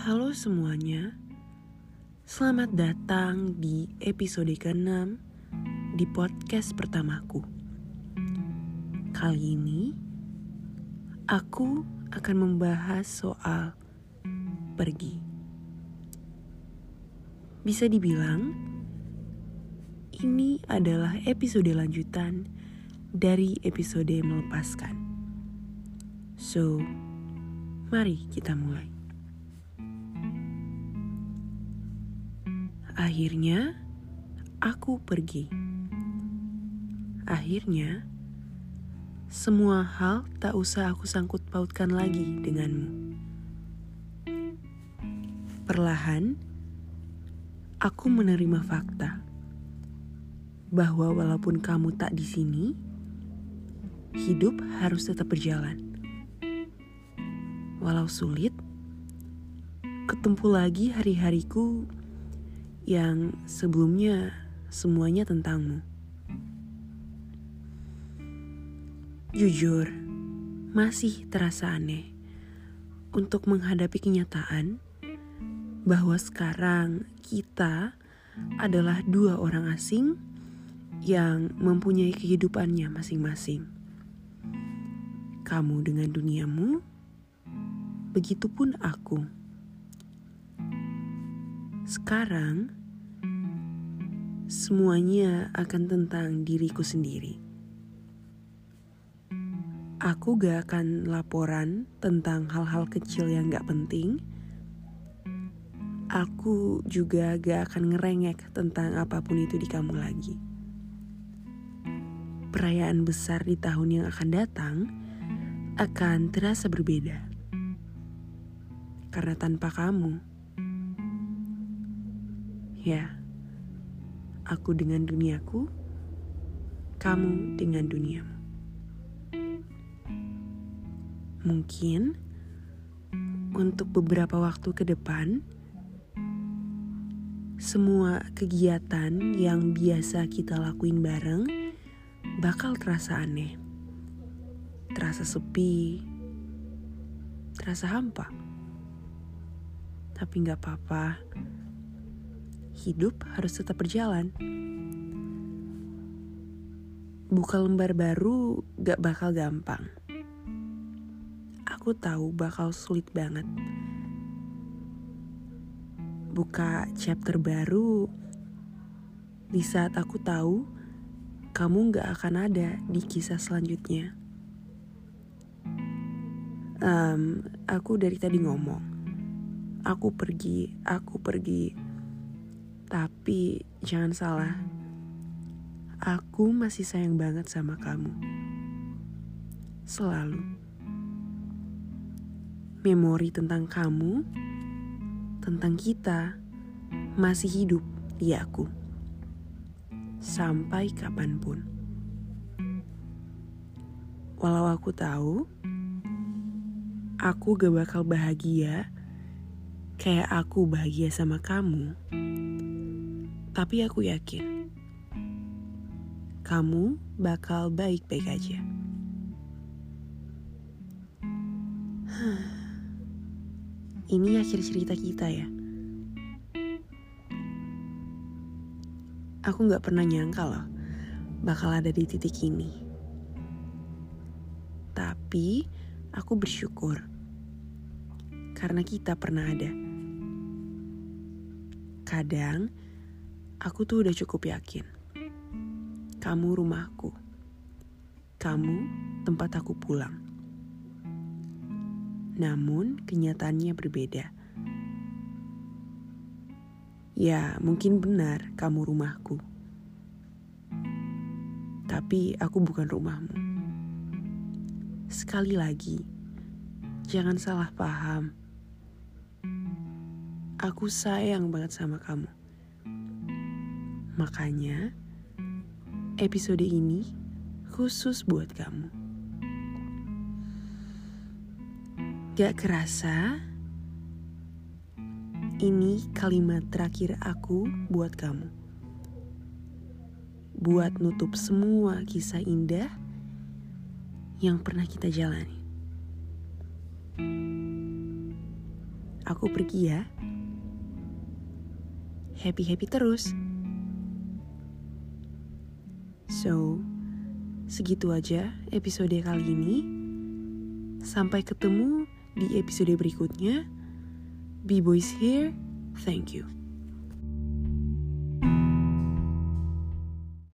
Halo semuanya, selamat datang di episode ke-6 di podcast pertamaku. Kali ini, aku akan membahas soal pergi. Bisa dibilang, ini adalah episode lanjutan dari episode melepaskan. So, mari kita mulai. Akhirnya, aku pergi. Akhirnya, semua hal tak usah aku sangkut pautkan lagi denganmu. Perlahan, aku menerima fakta bahwa walaupun kamu tak di sini, hidup harus tetap berjalan. Walau sulit, ketemu lagi hari-hariku yang sebelumnya semuanya tentangmu. Jujur, masih terasa aneh untuk menghadapi kenyataan bahwa sekarang kita adalah dua orang asing yang mempunyai kehidupannya masing-masing. Kamu dengan duniamu, begitupun aku. Sekarang, semuanya akan tentang diriku sendiri. Aku gak akan laporan tentang hal-hal kecil yang gak penting. Aku juga gak akan ngerengek tentang apa pun itu di kamu lagi. Perayaan besar di tahun yang akan datang akan terasa berbeda. Karena tanpa kamu, ya, aku dengan duniaku, kamu dengan duniamu. Mungkin untuk beberapa waktu ke depan, semua kegiatan yang biasa kita lakuin bareng bakal terasa aneh, terasa sepi, terasa hampa. Tapi nggak apa-apa, hidup harus tetap berjalan. Buka lembar baru gak bakal gampang aku tahu bakal sulit banget. Buka chapter baru di saat aku tahu kamu gak akan ada di kisah selanjutnya. Um, aku dari tadi ngomong, aku pergi, aku pergi. Tapi jangan salah, aku masih sayang banget sama kamu. Selalu memori tentang kamu, tentang kita, masih hidup di aku. Sampai kapan pun. Walau aku tahu, aku gak bakal bahagia kayak aku bahagia sama kamu. Tapi aku yakin, kamu bakal baik-baik aja. Ini akhir cerita kita ya. Aku gak pernah nyangka loh bakal ada di titik ini. Tapi aku bersyukur karena kita pernah ada. Kadang aku tuh udah cukup yakin. Kamu rumahku. Kamu tempat aku pulang. Namun kenyataannya berbeda. Ya, mungkin benar kamu rumahku. Tapi aku bukan rumahmu. Sekali lagi, jangan salah paham. Aku sayang banget sama kamu. Makanya, episode ini khusus buat kamu. Gak kerasa, ini kalimat terakhir aku buat kamu. Buat nutup semua kisah indah yang pernah kita jalani. Aku pergi ya. Happy-happy terus. So, segitu aja episode kali ini. Sampai ketemu di episode berikutnya. B-Boys here. Thank you.